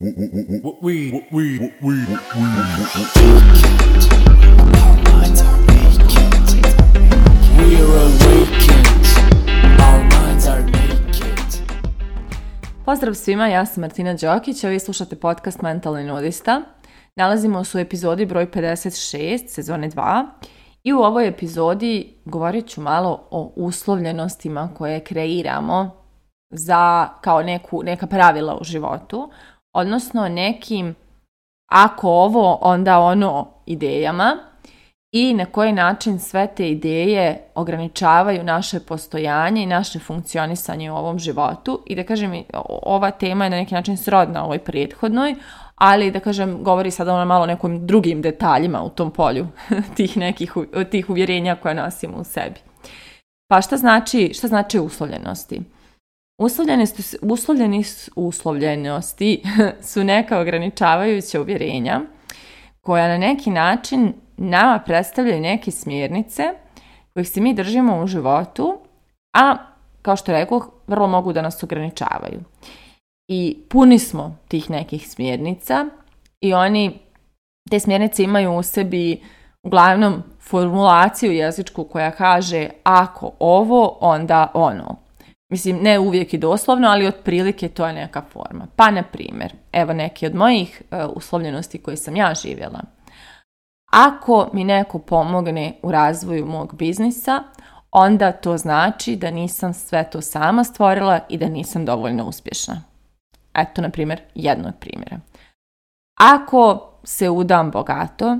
Pozdrav svima, ja sam Martina Đokić, a vi slušate podcast Mentalni nudista. Nalazimo se u epizodi broj 56, sezone 2. I u ovoj epizodi govorit ću malo o uslovljenostima koje kreiramo za kao neku, neka pravila u životu, odnosno nekim ako ovo, onda ono idejama i na koji način sve te ideje ograničavaju naše postojanje i naše funkcionisanje u ovom životu. I da kažem, ova tema je na neki način srodna ovoj prethodnoj, ali da kažem, govori sada ono malo o nekim drugim detaljima u tom polju tih nekih tih uvjerenja koje nosimo u sebi. Pa šta znači, šta znači uslovljenosti? uslovljeni, uslovljenosti su neka ograničavajuća uvjerenja koja na neki način nama predstavljaju neke smjernice kojih se mi držimo u životu, a kao što rekao, vrlo mogu da nas ograničavaju. I puni smo tih nekih smjernica i oni, te smjernice imaju u sebi uglavnom formulaciju jezičku koja kaže ako ovo, onda ono. Mislim, ne uvijek i doslovno, ali otprilike to je neka forma. Pa, na primjer, evo neki od mojih e, uslovljenosti koje sam ja živjela. Ako mi neko pomogne u razvoju mog biznisa, onda to znači da nisam sve to sama stvorila i da nisam dovoljno uspješna. Eto, na primjer, jedno od primjera. Ako se udam bogato,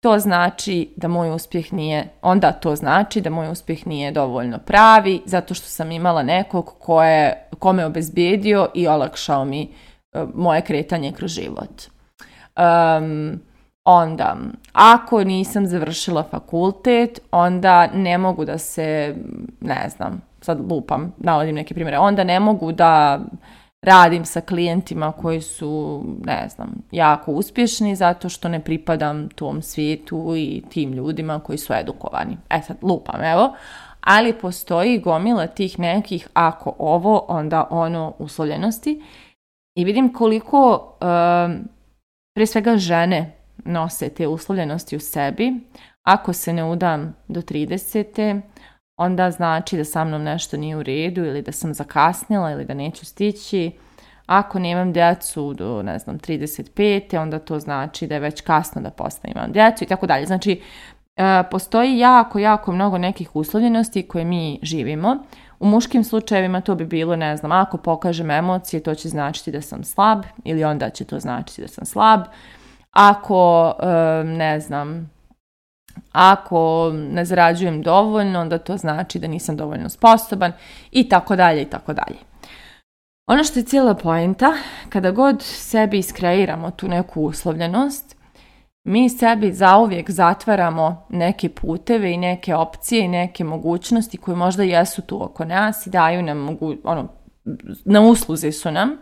to znači da moj uspjeh nije, onda to znači da moj uspjeh nije dovoljno pravi, zato što sam imala nekog ko, je, ko me obezbijedio i olakšao mi e, moje kretanje kroz život. Um, onda, ako nisam završila fakultet, onda ne mogu da se, ne znam, sad lupam, navodim neke primjere, onda ne mogu da radim sa klijentima koji su, ne znam, jako uspješni zato što ne pripadam tom svijetu i tim ljudima koji su edukovani. E sad, lupam, evo. Ali postoji gomila tih nekih ako ovo, onda ono uslovljenosti. I vidim koliko, um, prije svega žene, nose te uslovljenosti u sebi. Ako se ne udam do 30 onda znači da sa mnom nešto nije u redu ili da sam zakasnila ili da neću stići. Ako nemam djecu do, ne znam, 35. onda to znači da je već kasno da postavim imam djecu i tako dalje. Znači, e, postoji jako, jako mnogo nekih uslovljenosti koje mi živimo. U muškim slučajevima to bi bilo, ne znam, ako pokažem emocije, to će značiti da sam slab ili onda će to značiti da sam slab. Ako, e, ne znam, ako ne zarađujem dovoljno, onda to znači da nisam dovoljno sposoban i tako dalje i tako dalje. Ono što je cijela poenta, kada god sebi iskreiramo tu neku uslovljenost, mi sebi zauvijek zatvaramo neke puteve i neke opcije i neke mogućnosti koje možda jesu tu oko nas i daju nam ono, na usluzi su nam,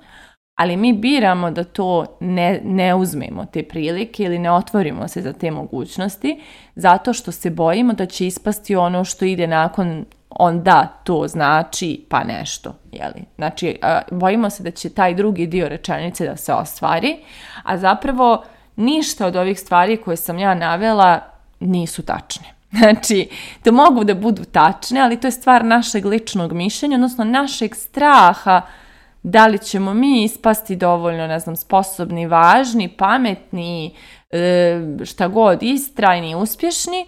ali mi biramo da to ne, ne uzmemo te prilike ili ne otvorimo se za te mogućnosti zato što se bojimo da će ispasti ono što ide nakon onda to znači pa nešto. Jeli? Znači, bojimo se da će taj drugi dio rečenice da se ostvari, a zapravo ništa od ovih stvari koje sam ja navela nisu tačne. Znači, to mogu da budu tačne, ali to je stvar našeg ličnog mišljenja, odnosno našeg straha da li ćemo mi ispasti dovoljno, ne znam, sposobni, važni, pametni, e, šta god, istrajni, uspješni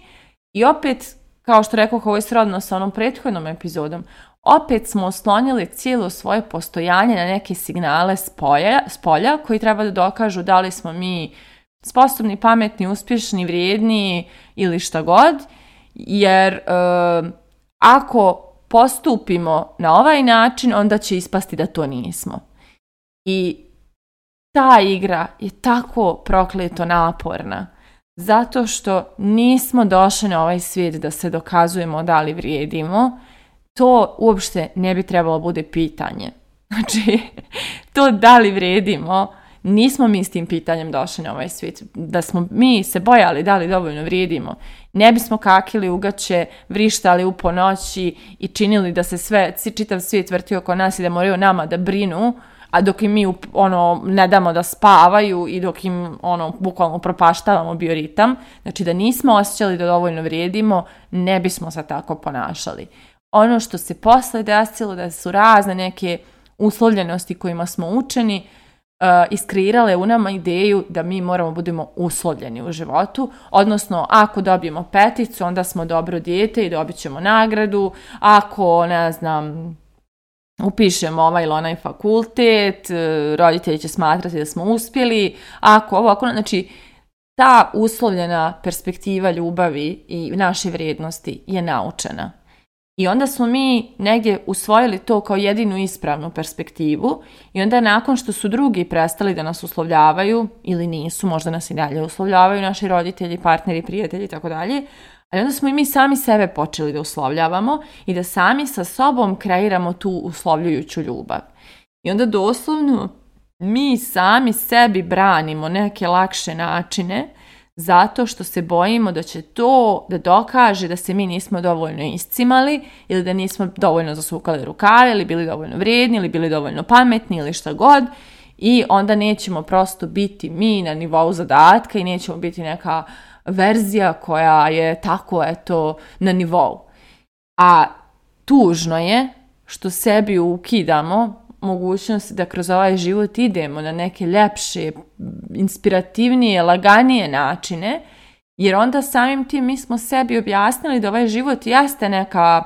i opet, kao što rekao, kao je srodno sa onom prethodnom epizodom, opet smo oslonili cijelo svoje postojanje na neke signale spolja, koji treba da dokažu da li smo mi sposobni, pametni, uspješni, vrijedni ili šta god, jer e, ako postupimo na ovaj način, onda će ispasti da to nismo. I ta igra je tako prokleto naporna. Zato što nismo došli na ovaj svijet da se dokazujemo da li vrijedimo, to uopšte ne bi trebalo bude pitanje. Znači, to da li vrijedimo nismo mi s tim pitanjem došli na ovaj svijet. Da smo mi se bojali da li dovoljno vrijedimo, ne bismo kakili ugaće, vrištali u ponoći i činili da se sve, čitav svijet vrti oko nas i da moraju nama da brinu, a dok im mi ono, ne damo da spavaju i dok im ono, bukvalno propaštavamo bioritam, znači da nismo osjećali da dovoljno vrijedimo, ne bismo se tako ponašali. Ono što se posle desilo da su razne neke uslovljenosti kojima smo učeni, Uh, iskreirale u nama ideju da mi moramo budemo uslovljeni u životu, odnosno ako dobijemo peticu, onda smo dobro dijete i dobit ćemo nagradu, ako, ne znam, upišemo ovaj ili onaj fakultet, uh, roditelji će smatrati da smo uspjeli, ako ovo, ako, ono, znači, ta uslovljena perspektiva ljubavi i naše vrijednosti je naučena. I onda smo mi negdje usvojili to kao jedinu ispravnu perspektivu i onda nakon što su drugi prestali da nas uslovljavaju ili nisu, možda nas i dalje uslovljavaju naši roditelji, partneri, prijatelji i tako dalje, ali onda smo i mi sami sebe počeli da uslovljavamo i da sami sa sobom kreiramo tu uslovljujuću ljubav. I onda doslovno mi sami sebi branimo neke lakše načine zato što se bojimo da će to da dokaže da se mi nismo dovoljno iscimali ili da nismo dovoljno zasukali rukave ili bili dovoljno vrijedni ili bili dovoljno pametni ili šta god i onda nećemo prosto biti mi na nivou zadatka i nećemo biti neka verzija koja je tako eto na nivou. A tužno je što sebi ukidamo mogućnosti da kroz ovaj život idemo na neke ljepše, inspirativnije, laganije načine, jer onda samim tim mi smo sebi objasnili da ovaj život jeste neka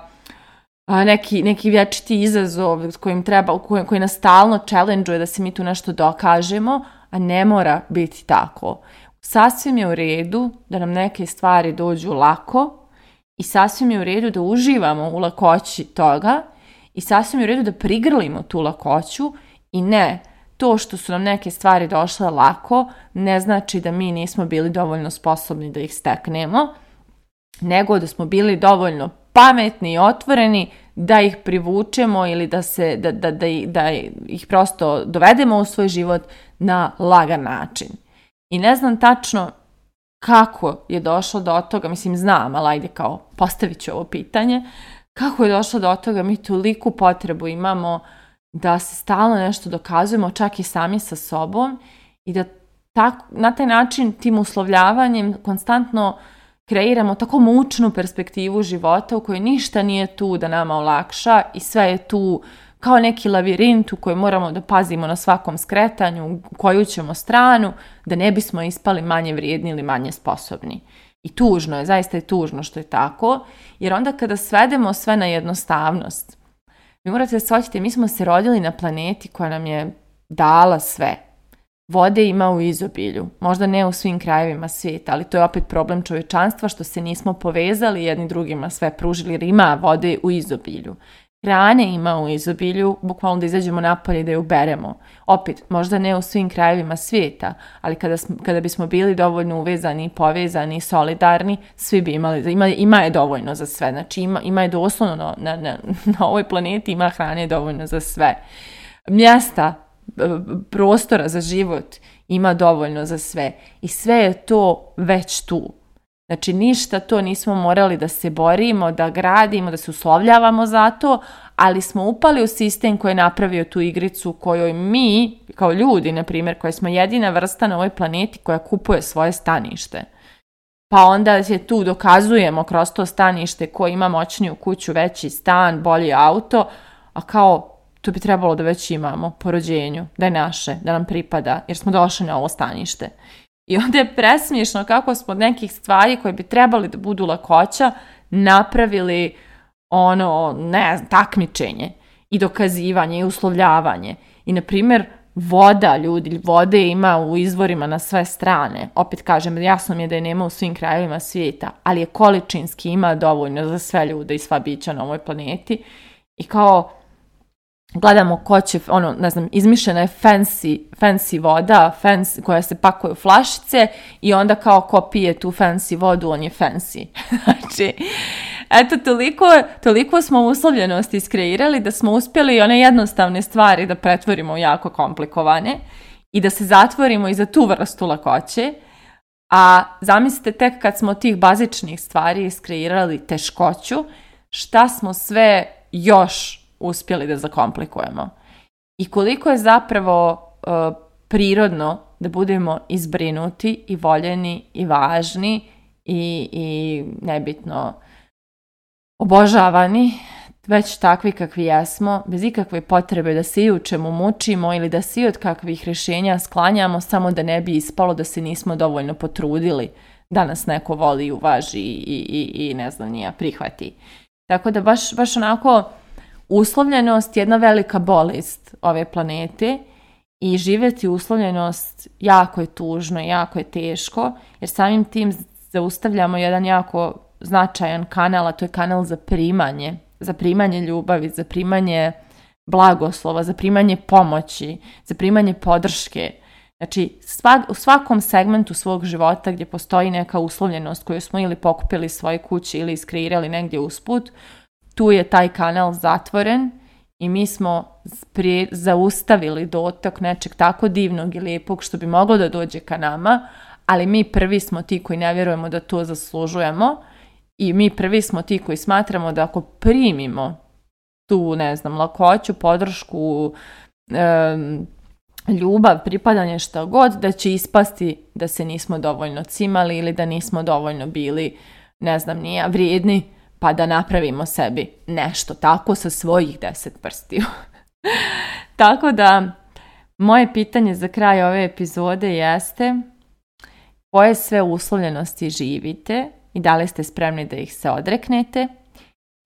neki, neki vječiti izazov s kojim treba, koji, koji nas stalno challenge da se mi tu nešto dokažemo, a ne mora biti tako. Sasvim je u redu da nam neke stvari dođu lako i sasvim je u redu da uživamo u lakoći toga, i sasvim je u redu da prigrlimo tu lakoću i ne, to što su nam neke stvari došle lako ne znači da mi nismo bili dovoljno sposobni da ih steknemo, nego da smo bili dovoljno pametni i otvoreni da ih privučemo ili da, se, da, da, da, ih prosto dovedemo u svoj život na lagan način. I ne znam tačno kako je došlo do toga, mislim znam, ali ajde kao postavit ću ovo pitanje, kako je došlo do toga, mi toliku potrebu imamo da se stalno nešto dokazujemo, čak i sami sa sobom i da na taj način tim uslovljavanjem konstantno kreiramo tako mučnu perspektivu života u kojoj ništa nije tu da nama olakša i sve je tu kao neki lavirint u kojem moramo da pazimo na svakom skretanju, u koju ćemo stranu, da ne bismo ispali manje vrijedni ili manje sposobni. I tužno je, zaista je tužno što je tako, jer onda kada svedemo sve na jednostavnost, vi morate da shvatite, mi smo se rodili na planeti koja nam je dala sve. Vode ima u izobilju, možda ne u svim krajevima svijeta, ali to je opet problem čovječanstva što se nismo povezali jedni drugima sve pružili jer ima vode u izobilju hrane ima u izobilju, bukvalno da izađemo napolje i da ju beremo. Opet, možda ne u svim krajevima svijeta, ali kada, kada bismo bili dovoljno uvezani, povezani, solidarni, svi bi imali, ima, ima je dovoljno za sve. Znači ima, ima je doslovno na, na, ovoj planeti ima hrane dovoljno za sve. Mjesta, prostora za život ima dovoljno za sve. I sve je to već tu. Znači ništa to nismo morali da se borimo, da gradimo, da se uslovljavamo za to, ali smo upali u sistem koji je napravio tu igricu kojoj mi, kao ljudi, na primjer, koja smo jedina vrsta na ovoj planeti koja kupuje svoje stanište. Pa onda se tu dokazujemo kroz to stanište koji ima moćniju kuću, veći stan, bolji auto, a kao to bi trebalo da već imamo po rođenju, da je naše, da nam pripada, jer smo došli na ovo stanište. I onda je presmiješno kako smo od nekih stvari koje bi trebali da budu lakoća napravili ono, ne znam, takmičenje i dokazivanje i uslovljavanje. I, na primjer, voda, ljudi, vode ima u izvorima na sve strane. Opet kažem, jasno mi je da je nema u svim krajevima svijeta, ali je količinski ima dovoljno za sve ljude i sva bića na ovoj planeti. I kao, gledamo ko će, ono, ne znam, izmišljena je fancy, fancy voda, fancy, koja se pakuje u flašice i onda kao ko pije tu fancy vodu, on je fancy. znači, eto, toliko, toliko smo uslovljenosti iskreirali da smo uspjeli one jednostavne stvari da pretvorimo u jako komplikovane i da se zatvorimo i za tu vrstu lakoće, a zamislite tek kad smo tih bazičnih stvari iskreirali teškoću, šta smo sve još uspjeli da zakomplikujemo. I koliko je zapravo e, prirodno da budemo izbrinuti i voljeni i važni i, i nebitno obožavani, već takvi kakvi jesmo, bez ikakve potrebe da se i u čemu mučimo ili da se od kakvih rješenja sklanjamo, samo da ne bi ispalo da se nismo dovoljno potrudili da nas neko voli, uvaži i, i, i ne znam, nija prihvati. Tako da baš, baš onako uslovljenost jedna velika bolest ove planete i živjeti uslovljenost jako je tužno, jako je teško, jer samim tim zaustavljamo jedan jako značajan kanal, a to je kanal za primanje, za primanje ljubavi, za primanje blagoslova, za primanje pomoći, za primanje podrške. Znači, svak, u svakom segmentu svog života gdje postoji neka uslovljenost koju smo ili pokupili svoje kući ili iskreirali negdje usput, tu je taj kanal zatvoren i mi smo prije zaustavili dotok nečeg tako divnog i lijepog što bi moglo da dođe ka nama, ali mi prvi smo ti koji ne vjerujemo da to zaslužujemo i mi prvi smo ti koji smatramo da ako primimo tu, ne znam, lakoću, podršku, ljubav, pripadanje što god, da će ispasti da se nismo dovoljno cimali ili da nismo dovoljno bili, ne znam, nije vrijedni pa da napravimo sebi nešto tako sa svojih deset prstiju. tako da, moje pitanje za kraj ove epizode jeste koje sve uslovljenosti živite i da li ste spremni da ih se odreknete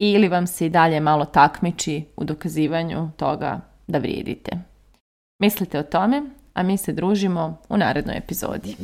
ili vam se i dalje malo takmiči u dokazivanju toga da vrijedite. Mislite o tome, a mi se družimo u narednoj epizodi.